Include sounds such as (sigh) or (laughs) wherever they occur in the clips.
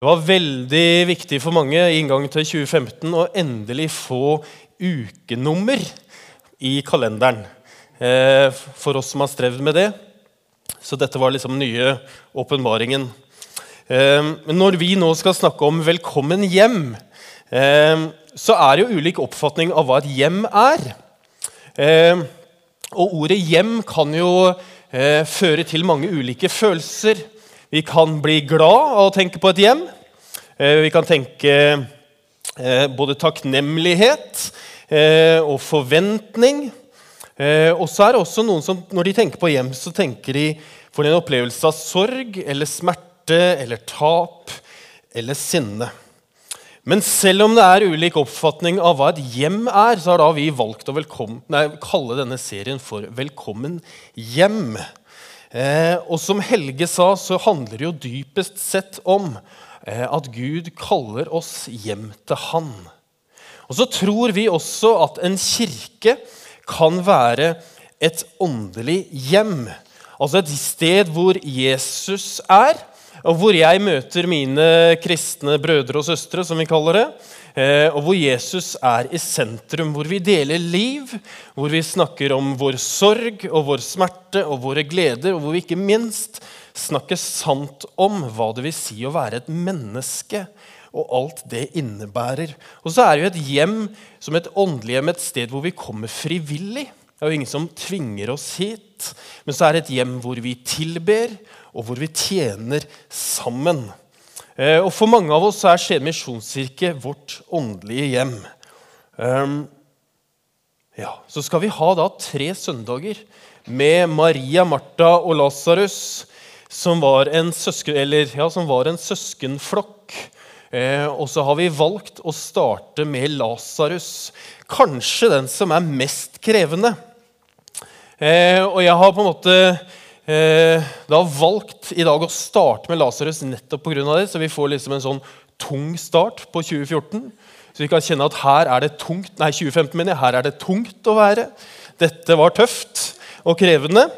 Det var veldig viktig for mange i inngangen til 2015 å endelig få ukenummer i kalenderen. Eh, for oss som har strevd med det. Så dette var liksom nye åpenbaringen. Eh, når vi nå skal snakke om 'velkommen hjem', eh, så er det jo ulik oppfatning av hva et hjem er. Og ordet 'hjem' kan jo føre til mange ulike følelser. Vi kan bli glad av å tenke på et hjem. Eh, vi kan tenke eh, både takknemlighet eh, og forventning. Og så er det også noen som når de tenker på hjem, så tenker de for en opplevelse av sorg eller smerte eller tap eller sinne. Men selv om det er ulik oppfatning av hva et hjem er, så har da vi valgt å nei, kalle denne serien for 'Velkommen hjem'. Eh, og som Helge sa, så handler det jo dypest sett om eh, at Gud kaller oss hjem til Han. Og så tror vi også at en kirke kan være et åndelig hjem. Altså et sted hvor Jesus er, og hvor jeg møter mine kristne brødre og søstre, som vi kaller det. Eh, og hvor Jesus er i sentrum, hvor vi deler liv, hvor vi snakker om vår sorg og vår smerte og våre gleder, og hvor vi ikke minst snakker sant om hva det vil si å være et menneske, og alt det innebærer. Og så er jo et hjem som et åndelig hjem, et sted hvor vi kommer frivillig. Det er jo ingen som tvinger oss hit. Men så er det et hjem hvor vi tilber, og hvor vi tjener sammen. Eh, og For mange av oss er Skien misjonskirke vårt åndelige hjem. Um, ja, Så skal vi ha da tre søndager med Maria, Martha og Lasarus, som ja, som var en søskenflokk. Eh, og så har vi valgt å starte med Lasarus, kanskje den som er mest krevende. Eh, og jeg har på en måte eh, da valgt i dag å starte med Lasarus nettopp pga. det, så vi får liksom en sånn tung start på 2014. Så vi kan kjenne at her er det tungt nei 2015 mener jeg, her er det tungt å være. Dette var tøft og krevende.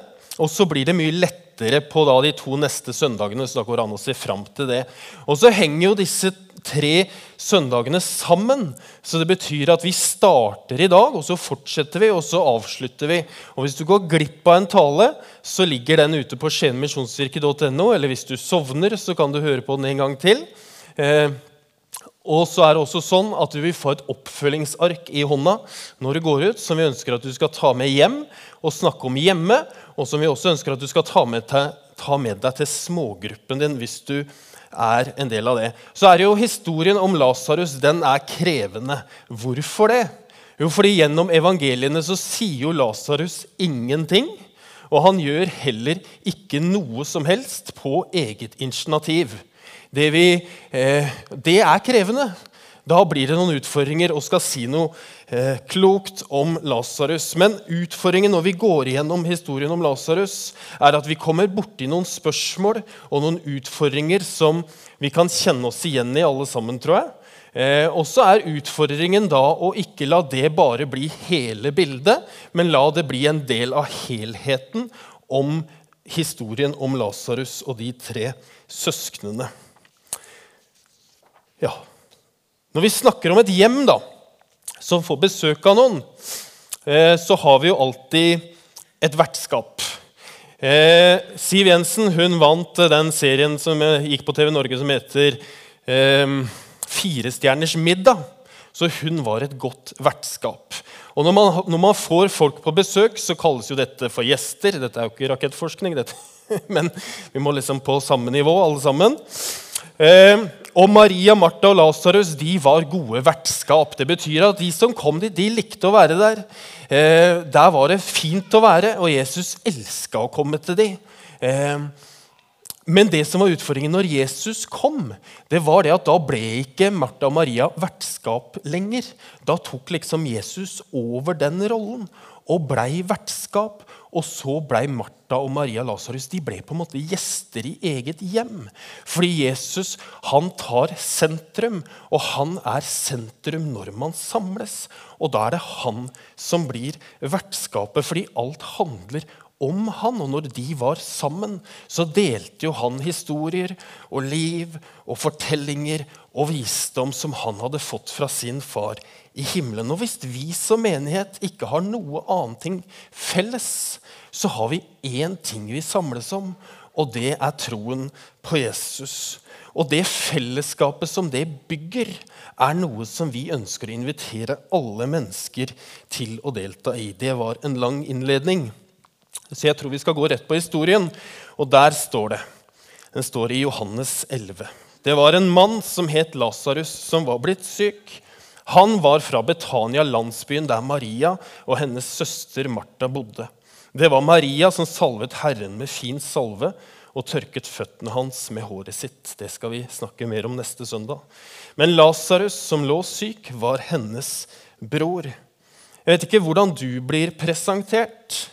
Og så blir det mye lettere på da de to neste søndagene. så da går det an å se frem til det. Og så henger jo disse tre søndagene sammen. Så det betyr at vi starter i dag, og så fortsetter vi, og så avslutter vi. Og Hvis du går glipp av en tale, så ligger den ute på skienmisjonskirke.no. Eller hvis du sovner, så kan du høre på den en gang til. Eh, og så er det også sånn at Du vil få et oppfølgingsark i hånda når du går ut, som vi ønsker at du skal ta med hjem og snakke om hjemme, og som vi også ønsker at du skal ta med, til, ta med deg til smågruppen din hvis du er en del av det. Så er jo historien om Lasarus den er krevende. Hvorfor det? Jo, fordi Gjennom evangeliene så sier jo Lasarus ingenting. Og han gjør heller ikke noe som helst på eget initiativ. Det, vi, eh, det er krevende. Da blir det noen utfordringer og skal si noe eh, klokt om Lasarus. Men utfordringen når vi går igjennom historien om Lasarus, er at vi kommer borti noen spørsmål og noen utfordringer som vi kan kjenne oss igjen i, alle sammen, tror jeg. Eh, og så er utfordringen da å ikke la det bare bli hele bildet, men la det bli en del av helheten om historien om Lasarus og de tre søsknene. Ja, når vi snakker om et hjem da, som får besøk av noen, eh, så har vi jo alltid et vertskap. Eh, Siv Jensen hun vant den serien som gikk på TV Norge som heter eh, Firestjerners middag. Så hun var et godt vertskap. Og når man, når man, får folk på besøk, så kalles jo dette for gjester. Dette er jo ikke rakettforskning, dette. (laughs) men vi må liksom på samme nivå, alle sammen. Eh, og Maria, Martha og Lasarus var gode vertskap. Det betyr at de som kom dit, de likte å være der. Eh, der var det fint å være, og Jesus elska å komme til dem. Eh, men det som var utfordringen når Jesus kom, det var det at da ble ikke Martha og Maria vertskap lenger. Da tok liksom Jesus over den rollen og blei vertskap. Og så ble Martha og Maria Lasarus de ble på en måte gjester i eget hjem. Fordi Jesus han tar sentrum, og han er sentrum når man samles. Og da er det han som blir vertskapet, fordi alt handler om han, og når de var sammen, så delte jo han historier og liv og fortellinger og visdom som han hadde fått fra sin far i himmelen. Og hvis vi som menighet ikke har noe annet ting felles, så har vi én ting vi samles om, og det er troen på Jesus. Og det fellesskapet som det bygger, er noe som vi ønsker å invitere alle mennesker til å delta i. Det var en lang innledning. Så jeg tror vi skal gå rett på historien, og der står det. Den står i Johannes 11. Det var en mann som het Lasarus, som var blitt syk. Han var fra Betania, landsbyen der Maria og hennes søster Martha bodde. Det var Maria som salvet Herren med fin salve og tørket føttene hans med håret sitt. Det skal vi snakke mer om neste søndag. Men Lasarus, som lå syk, var hennes bror. Jeg vet ikke hvordan du blir presentert.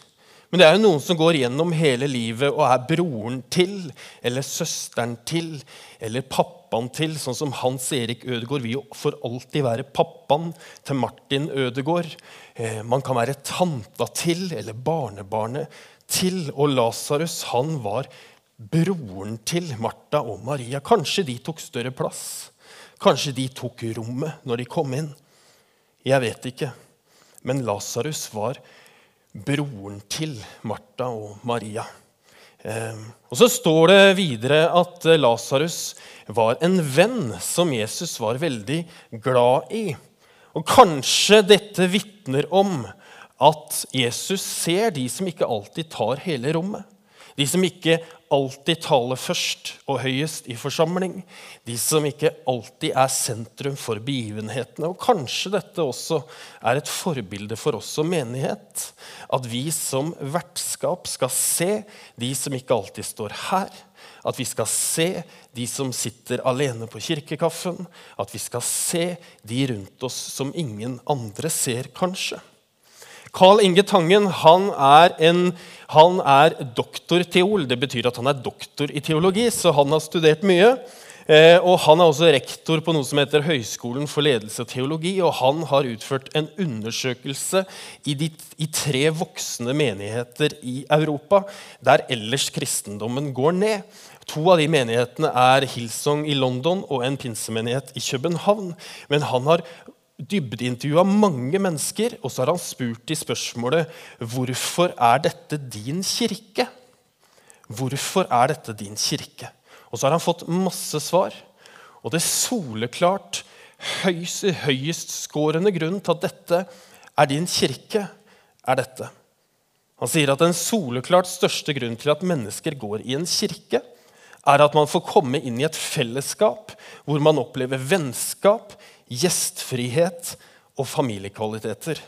Men det er jo noen som går gjennom hele livet og er broren til, eller søsteren til, eller pappaen til, sånn som Hans Erik Ødegaard vil jo for alltid være pappaen til Martin Ødegaard. Eh, man kan være tanta til, eller barnebarnet til. Og Lasarus, han var broren til Martha og Maria. Kanskje de tok større plass. Kanskje de tok rommet når de kom inn. Jeg vet ikke. Men Lasarus var broren til Martha og Maria. Ehm, og Så står det videre at Lasarus var en venn som Jesus var veldig glad i. Og Kanskje dette vitner om at Jesus ser de som ikke alltid tar hele rommet. De som ikke alltid taler først og høyest i forsamling. De som ikke alltid er sentrum for begivenhetene. Og kanskje dette også er et forbilde for oss som menighet. At vi som vertskap skal se de som ikke alltid står her. At vi skal se de som sitter alene på kirkekaffen. At vi skal se de rundt oss som ingen andre ser, kanskje. Carl Inge Tangen han er, en, han er doktorteol. Det betyr at han er doktor i teologi, så han har studert mye. Eh, og Han er også rektor på noe som heter Høgskolen for ledelse og teologi. og Han har utført en undersøkelse i, de, i tre voksne menigheter i Europa der ellers kristendommen går ned. To av de menighetene er Hillsong i London og en pinsemenighet i København. Men han har dybdeintervjua mange mennesker, og så har han spurt i spørsmålet hvorfor er dette din kirke? Hvorfor er dette din kirke? Og så har han fått masse svar. Og det soleklart høyest, høyestskårende grunnen til at dette er din kirke, er dette. Han sier at den soleklart største grunnen til at mennesker går i en kirke, er at man får komme inn i et fellesskap hvor man opplever vennskap, gjestfrihet og familiekvaliteter.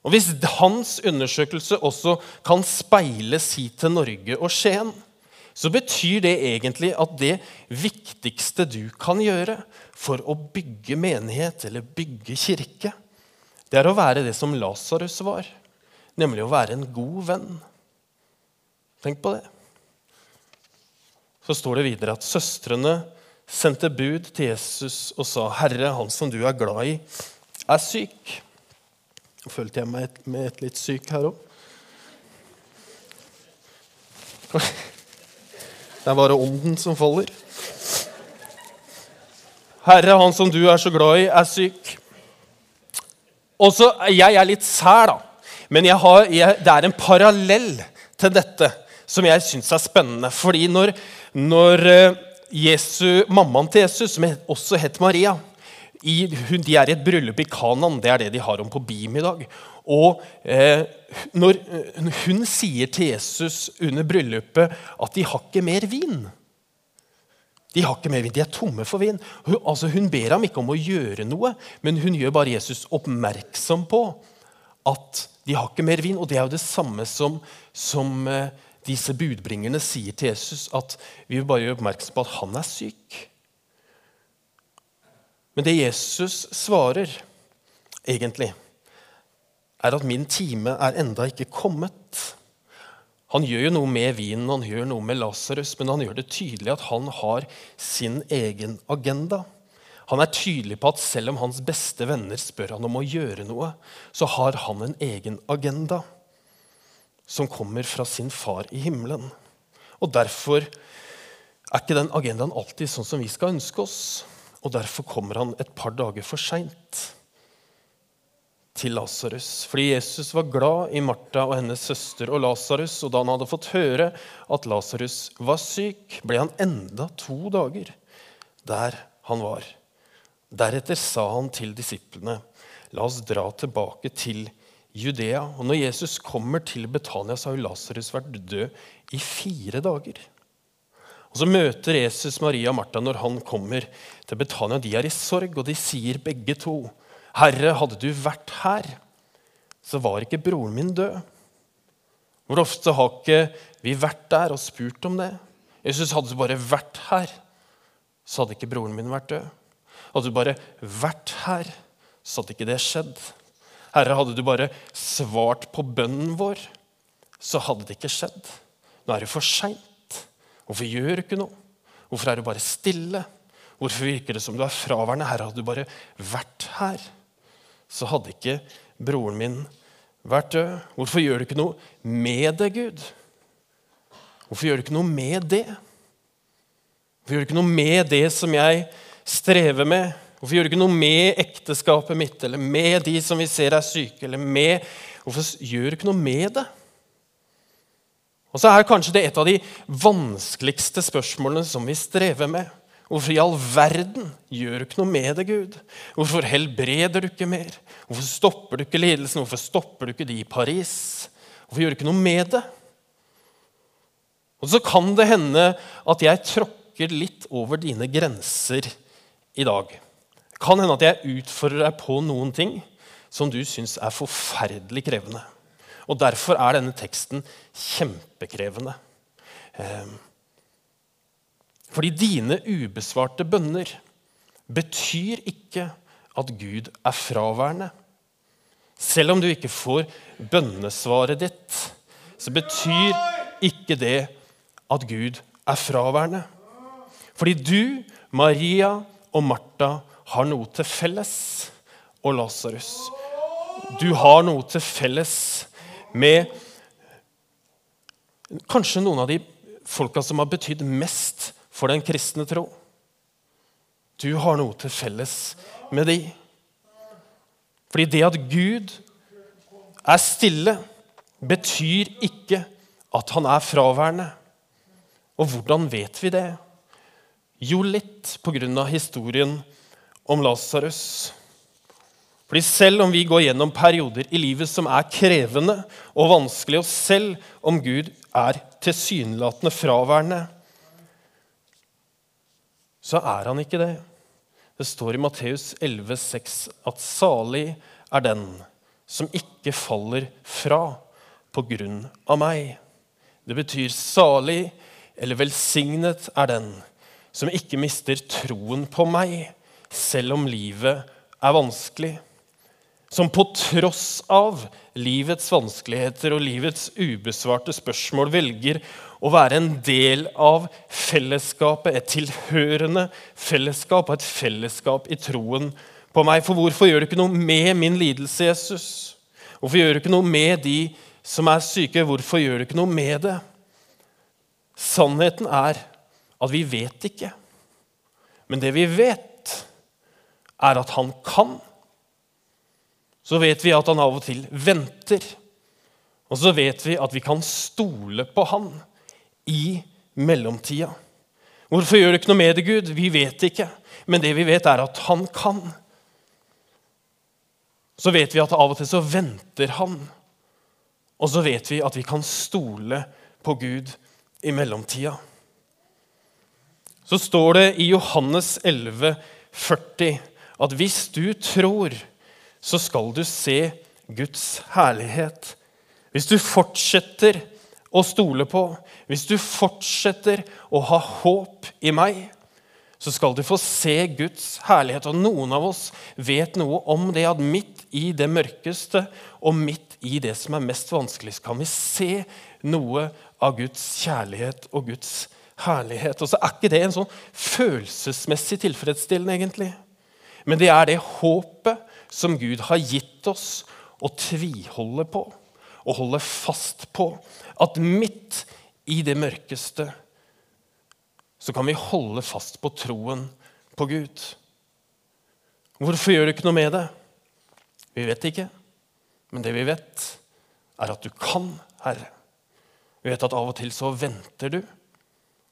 Og Hvis hans undersøkelse også kan speiles hit til Norge og Skien, så betyr det egentlig at det viktigste du kan gjøre for å bygge menighet eller bygge kirke, det er å være det som Lasarus var, nemlig å være en god venn. Tenk på det. Så står det videre at søstrene sendte bud til Jesus og sa, 'Herre, han som du er glad i, er syk.' Følte jeg meg med et litt syk her òg. (laughs) Det er bare ånden som faller. Herre, han som du er så glad i, er syk. Også, Jeg er litt sær, da. Men jeg har, jeg, det er en parallell til dette som jeg syns er spennende. Fordi når, når eh, Jesu, mammaen til Jesus, som også het Maria. I, hun, de er i et bryllup i Kanan. Det er det de har om på Bim i dag. Og eh, når hun sier til Jesus under bryllupet at de har ikke mer vin De har ikke mer vin, de er tomme for vin. Hun, altså, hun ber ham ikke om å gjøre noe, men hun gjør bare Jesus oppmerksom på at de har ikke mer vin. Og det er jo det samme som, som eh, disse budbringerne sier til Jesus at vi vil bare gjøre oppmerksom på at han er syk. Men det Jesus svarer, egentlig, er at min time er enda ikke kommet. Han gjør jo noe med vinen, han gjør noe med Lasarus, men han gjør det tydelig at han har sin egen agenda. Han er tydelig på at selv om hans beste venner spør han om å gjøre noe, så har han en egen agenda. Som kommer fra sin far i himmelen. Og Derfor er ikke den agendaen alltid sånn som vi skal ønske oss. Og Derfor kommer han et par dager for seint til Lasarus. Fordi Jesus var glad i Martha og hennes søster og Lasarus. Og da han hadde fått høre at Lasarus var syk, ble han enda to dager der han var. Deretter sa han til disiplene, la oss dra tilbake til Judea. Og når Jesus kommer til Betania, så har jo Lasarus vært død i fire dager. Og Så møter Jesus Maria og Martha når han kommer til Betania. De er i sorg, og de sier begge to, 'Herre, hadde du vært her, så var ikke broren min død.' Hvor ofte har ikke vi vært der og spurt om det? Jesus, hadde du bare vært her, så hadde ikke broren min vært død. Hadde du bare vært her, så hadde ikke det skjedd. Herre, hadde du bare svart på bønnen vår, så hadde det ikke skjedd. Nå er det for seint. Hvorfor gjør du ikke noe? Hvorfor er du bare stille? Hvorfor virker det som du er fraværende? Herre, hadde du bare vært her, så hadde ikke broren min vært død. Hvorfor gjør du ikke noe med det, Gud? Hvorfor gjør du ikke noe med det? Hvorfor gjør du ikke noe med det som jeg strever med? Hvorfor gjør du ikke noe med ekteskapet mitt eller med de som vi ser er syke? eller med... Hvorfor gjør du ikke noe med det? Og så er kanskje det et av de vanskeligste spørsmålene som vi strever med. Hvorfor i all verden gjør du ikke noe med det, Gud? Hvorfor helbreder du ikke mer? Hvorfor stopper du ikke lidelsen? Hvorfor stopper du ikke de i Paris? Hvorfor gjør du ikke noe med det? Og så kan det hende at jeg tråkker litt over dine grenser i dag kan hende at jeg utfordrer deg på noen ting som du syns er forferdelig krevende. Og Derfor er denne teksten kjempekrevende. Ehm, fordi dine ubesvarte bønner betyr ikke at Gud er fraværende. Selv om du ikke får bønnesvaret ditt, så betyr ikke det at Gud er fraværende. Fordi du, Maria og Martha har noe til felles. Og Lasarus, du har noe til felles med kanskje noen av de folka som har betydd mest for den kristne tro. Du har noe til felles med de. Fordi det at Gud er stille, betyr ikke at han er fraværende. Og hvordan vet vi det? Jo, litt på grunn av historien om Lasarus. Fordi Selv om vi går gjennom perioder i livet som er krevende og vanskelig, og selv om Gud er tilsynelatende fraværende, så er han ikke det. Det står i Matteus 11,6 at salig er den som ikke faller fra på grunn av meg. Det betyr salig eller velsignet er den som ikke mister troen på meg selv om livet er vanskelig. Som på tross av livets vanskeligheter og livets ubesvarte spørsmål velger å være en del av fellesskapet, et tilhørende fellesskap og et fellesskap i troen på meg. For hvorfor gjør du ikke noe med min lidelse, Jesus? Hvorfor gjør du ikke noe med de som er syke? Hvorfor gjør du ikke noe med det? Sannheten er at vi vet ikke. Men det vi vet, er at han kan. Så vet vi at han av og til venter. Og så vet vi at vi kan stole på han i mellomtida. Hvorfor gjør du ikke noe med det, Gud? Vi vet ikke. Men det vi vet, er at han kan. Så vet vi at av og til så venter han. Og så vet vi at vi kan stole på Gud i mellomtida. Så står det i Johannes 11, 40 at hvis du tror, så skal du se Guds herlighet. Hvis du fortsetter å stole på, hvis du fortsetter å ha håp i meg, så skal du få se Guds herlighet. Og noen av oss vet noe om det at midt i det mørkeste og midt i det som er mest vanskelig, så kan vi se noe av Guds kjærlighet og Guds herlighet. Og så er ikke det en sånn følelsesmessig tilfredsstillende, egentlig. Men det er det håpet som Gud har gitt oss å tviholde på. og holde fast på at midt i det mørkeste så kan vi holde fast på troen på Gud. Hvorfor gjør du ikke noe med det? Vi vet ikke. Men det vi vet, er at du kan, Herre. Vi vet at av og til så venter du,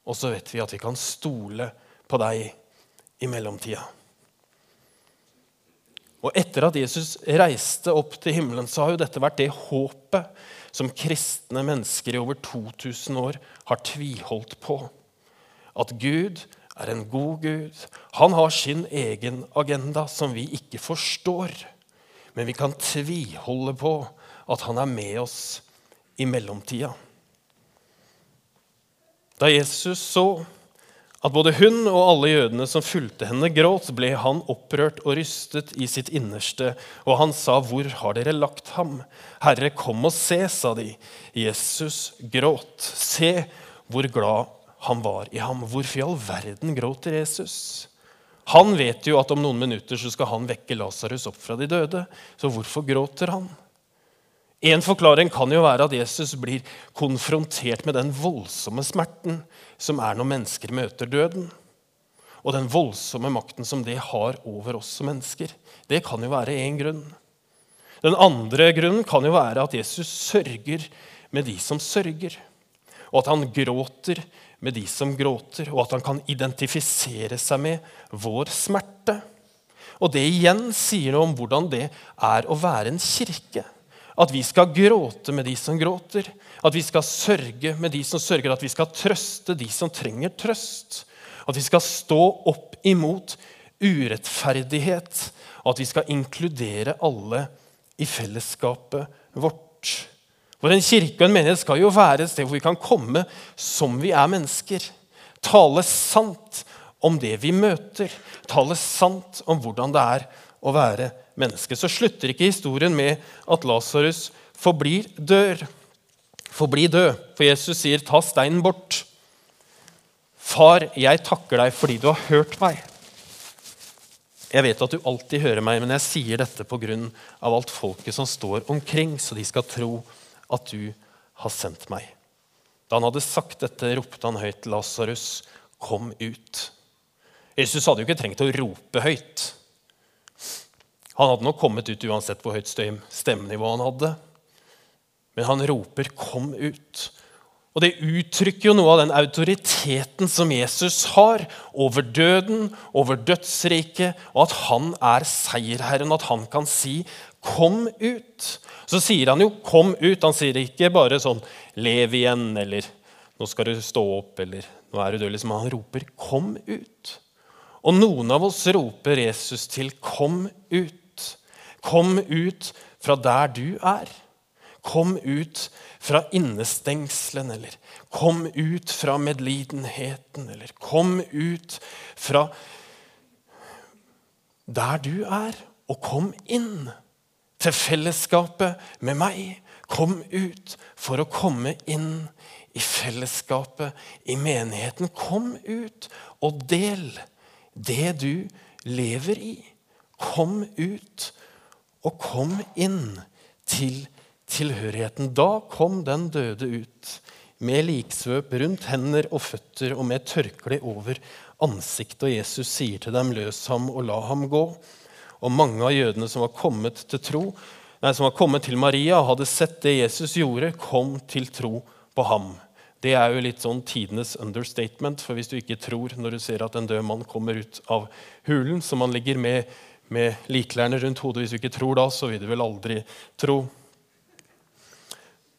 og så vet vi at vi kan stole på deg i mellomtida. Og etter at Jesus reiste opp til himmelen, så har jo dette vært det håpet som kristne mennesker i over 2000 år har tviholdt på. At Gud er en god Gud. Han har sin egen agenda som vi ikke forstår. Men vi kan tviholde på at han er med oss i mellomtida. Da Jesus så at både hun og alle jødene som fulgte henne, gråt, ble han opprørt og rystet i sitt innerste, og han sa, 'Hvor har dere lagt ham?' 'Herre, kom og se', sa de. Jesus gråt. Se hvor glad han var i ham. Hvorfor i all verden gråter Jesus? Han vet jo at om noen minutter så skal han vekke Lasarus opp fra de døde. Så hvorfor gråter han? En forklaring kan jo være at Jesus blir konfrontert med den voldsomme smerten som er når mennesker møter døden. Og den voldsomme makten som det har over oss som mennesker. Det kan jo være én grunn. Den andre grunnen kan jo være at Jesus sørger med de som sørger. Og at han gråter med de som gråter, og at han kan identifisere seg med vår smerte. Og det igjen sier noe om hvordan det er å være en kirke. At vi skal gråte med de som gråter. At vi skal sørge med de som sørger. At vi skal trøste de som trenger trøst. At vi skal stå opp imot urettferdighet. Og at vi skal inkludere alle i fellesskapet vårt. For En kirke og en menighet skal jo være et sted hvor vi kan komme som vi er mennesker. Tale sant om det vi møter. Tale sant om hvordan det er å være menneske. Så slutter ikke historien med at Lasarus forblir dør. Forbli død. For Jesus sier, 'Ta steinen bort'. Far, jeg takker deg fordi du har hørt meg. Jeg vet at du alltid hører meg, men jeg sier dette pga. alt folket som står omkring, så de skal tro at du har sendt meg. Da han hadde sagt dette, ropte han høyt, 'Lasarus, kom ut'. Jesus hadde jo ikke trengt å rope høyt. Han hadde nok kommet ut uansett hvor høyt stemmenivå han hadde. Men han roper 'kom ut'. Og Det uttrykker jo noe av den autoriteten som Jesus har over døden, over dødsriket, og at han er seierherren, at han kan si 'kom ut'. Så sier han jo 'kom ut'. Han sier ikke bare sånn 'lev igjen' eller 'nå skal du stå opp' eller 'nå er du død'. Liksom. Han roper 'kom ut'. Og noen av oss roper Jesus til 'kom ut'. Kom ut fra der du er. Kom ut fra innestengselen, eller kom ut fra medlidenheten, eller kom ut fra der du er, og kom inn til fellesskapet med meg. Kom ut for å komme inn i fellesskapet, i menigheten. Kom ut og del det du lever i. Kom ut og kom inn til tilhørigheten. Da kom den døde ut med liksvøp rundt hender og føtter og med tørkle over ansiktet. Og Jesus sier til dem, løs ham og la ham gå. Og mange av jødene som var kommet til tro, nei, som var kommet til Maria og hadde sett det Jesus gjorde, kom til tro på ham. Det er jo litt sånn tidenes understatement, for hvis du ikke tror når du ser at en død mann kommer ut av hulen, som han ligger med, med likklærne rundt hodet Hvis du ikke tror da, så vil du vel aldri tro.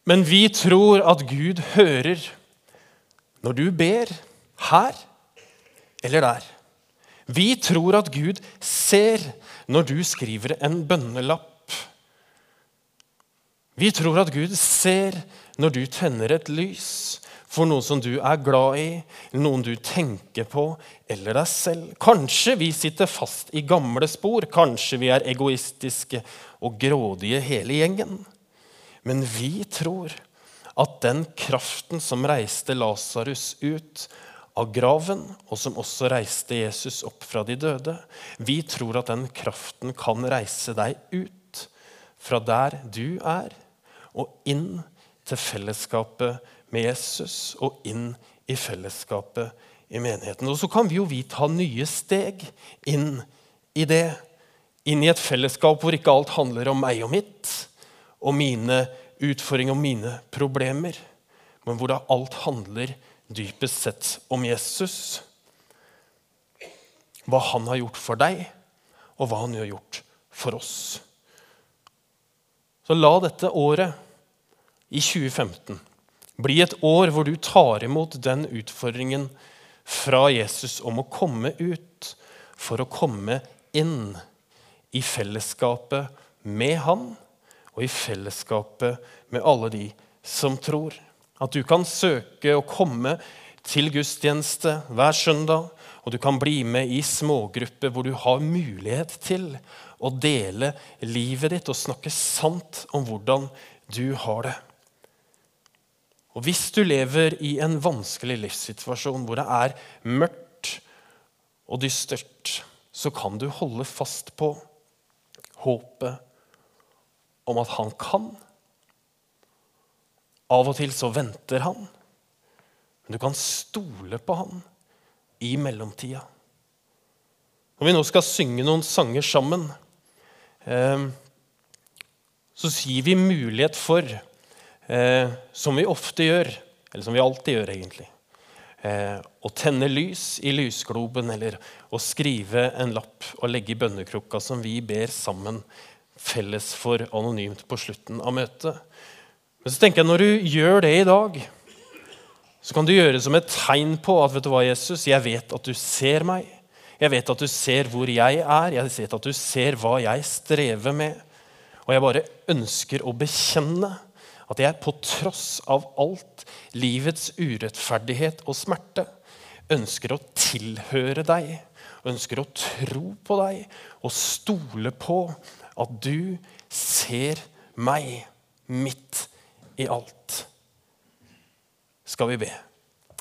Men vi tror at Gud hører når du ber her eller der. Vi tror at Gud ser når du skriver en bønnelapp. Vi tror at Gud ser når du tenner et lys for noen som du er glad i, noen du tenker på, eller deg selv. Kanskje vi sitter fast i gamle spor, kanskje vi er egoistiske og grådige hele gjengen. Men vi tror at den kraften som reiste Lasarus ut av graven, og som også reiste Jesus opp fra de døde. Vi tror at den kraften kan reise deg ut fra der du er, og inn til fellesskapet med Jesus og inn i fellesskapet i menigheten. Og så kan vi jo vi ta nye steg inn i det. Inn i et fellesskap hvor ikke alt handler om meg og mitt, og mine utfordringer og mine problemer, men hvor da alt handler dypest sett om Jesus. Hva han har gjort for deg, og hva han har gjort for oss. Så la dette året, i 2015, bli et år hvor du tar imot den utfordringen fra Jesus om å komme ut for å komme inn i fellesskapet med han og i fellesskapet med alle de som tror. At du kan søke å komme til gudstjeneste hver søndag, og du kan bli med i smågrupper hvor du har mulighet til å dele livet ditt og snakke sant om hvordan du har det. Og Hvis du lever i en vanskelig livssituasjon hvor det er mørkt og dystert, så kan du holde fast på håpet om at han kan. Av og til så venter han, men du kan stole på han i mellomtida. Når vi nå skal synge noen sanger sammen, eh, så gir vi mulighet for, eh, som vi ofte gjør, eller som vi alltid gjør, egentlig, eh, å tenne lys i lysgloben eller å skrive en lapp og legge i bønnekrukka som vi ber sammen felles for anonymt på slutten av møtet. Men så tenker jeg når du gjør det i dag, så kan du gjøre det som et tegn på at vet du hva, Jesus, jeg vet at du ser meg. Jeg vet at du ser hvor jeg er, jeg vet at du ser hva jeg strever med. Og jeg bare ønsker å bekjenne at jeg på tross av alt livets urettferdighet og smerte ønsker å tilhøre deg, ønsker å tro på deg og stole på at du ser meg midt i alt skal vi be.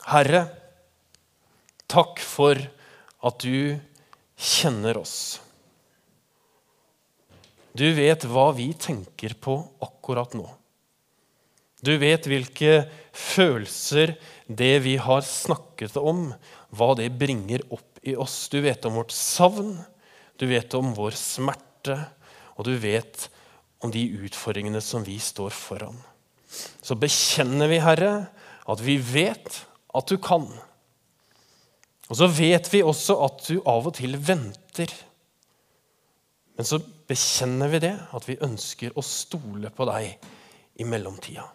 Herre, takk for at du kjenner oss. Du vet hva vi tenker på akkurat nå. Du vet hvilke følelser det vi har snakket om, hva det bringer opp i oss. Du vet om vårt savn, du vet om vår smerte, og du vet om de utfordringene som vi står foran. Så bekjenner vi, Herre, at vi vet at du kan. Og så vet vi også at du av og til venter. Men så bekjenner vi det, at vi ønsker å stole på deg i mellomtida.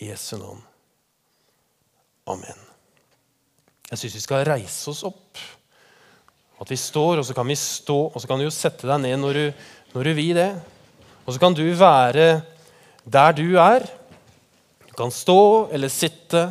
I Jesu navn. Amen. Jeg syns vi skal reise oss opp. At vi står, og så kan vi stå, og så kan du jo sette deg ned når du, når du vil det. Og så kan du være der du er. Du kan stå eller sitte.